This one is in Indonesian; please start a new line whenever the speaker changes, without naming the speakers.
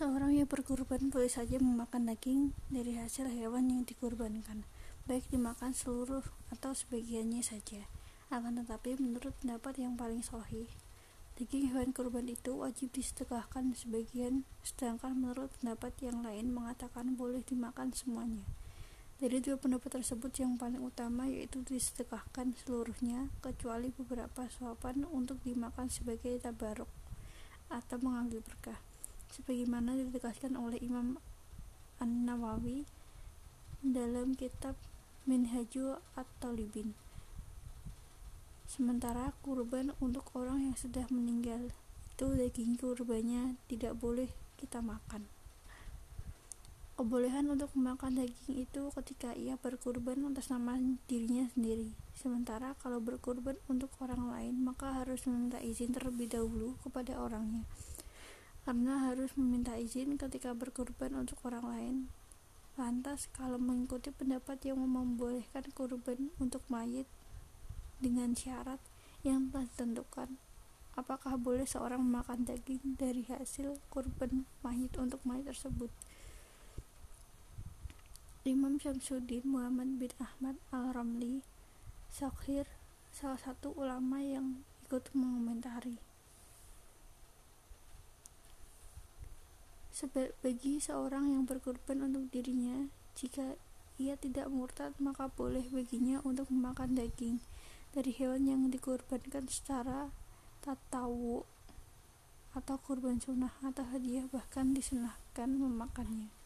Seorang yang berkurban boleh saja memakan daging dari hasil hewan yang dikurbankan, baik dimakan seluruh atau sebagiannya saja. Akan tetapi, menurut pendapat yang paling sahih, daging hewan kurban itu wajib disedekahkan sebagian, sedangkan menurut pendapat yang lain mengatakan boleh dimakan semuanya. Dari dua pendapat tersebut, yang paling utama yaitu disedekahkan seluruhnya, kecuali beberapa suapan untuk dimakan sebagai tabaruk atau mengambil berkah sebagaimana ditegaskan oleh Imam An-Nawawi dalam kitab Minhajul At-Talibin. Sementara kurban untuk orang yang sudah meninggal itu daging kurbannya tidak boleh kita makan. Kebolehan untuk memakan daging itu ketika ia berkurban atas nama dirinya sendiri. Sementara kalau berkurban untuk orang lain, maka harus meminta izin terlebih dahulu kepada orangnya karena harus meminta izin ketika berkurban untuk orang lain. Lantas, kalau mengikuti pendapat yang membolehkan kurban untuk mayit dengan syarat yang telah ditentukan, apakah boleh seorang memakan daging dari hasil kurban mayit untuk mayit tersebut? Imam Syamsuddin Muhammad bin Ahmad Al-Ramli Sakhir, salah satu ulama yang ikut mengomentari bagi seorang yang berkorban untuk dirinya, jika ia tidak murtad, maka boleh baginya untuk memakan daging dari hewan yang dikorbankan secara tatawu atau kurban sunnah atau hadiah bahkan disunahkan memakannya.